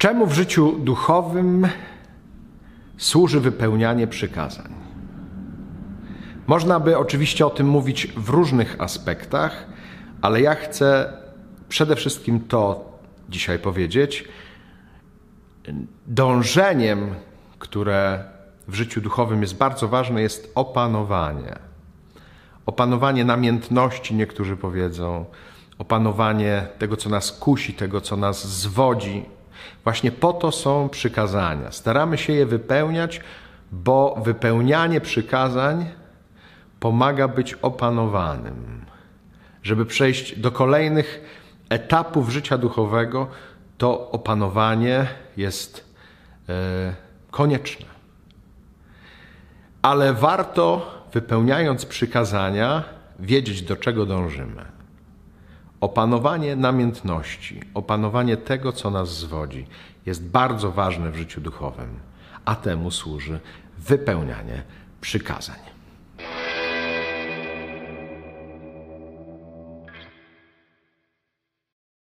Czemu w życiu duchowym służy wypełnianie przykazań? Można by oczywiście o tym mówić w różnych aspektach, ale ja chcę przede wszystkim to dzisiaj powiedzieć. Dążeniem, które w życiu duchowym jest bardzo ważne, jest opanowanie. Opanowanie namiętności, niektórzy powiedzą, opanowanie tego, co nas kusi, tego, co nas zwodzi. Właśnie po to są przykazania. Staramy się je wypełniać, bo wypełnianie przykazań pomaga być opanowanym. Żeby przejść do kolejnych etapów życia duchowego, to opanowanie jest e, konieczne. Ale warto, wypełniając przykazania, wiedzieć, do czego dążymy. Opanowanie namiętności, opanowanie tego, co nas zwodzi, jest bardzo ważne w życiu duchowym, a temu służy wypełnianie przykazań.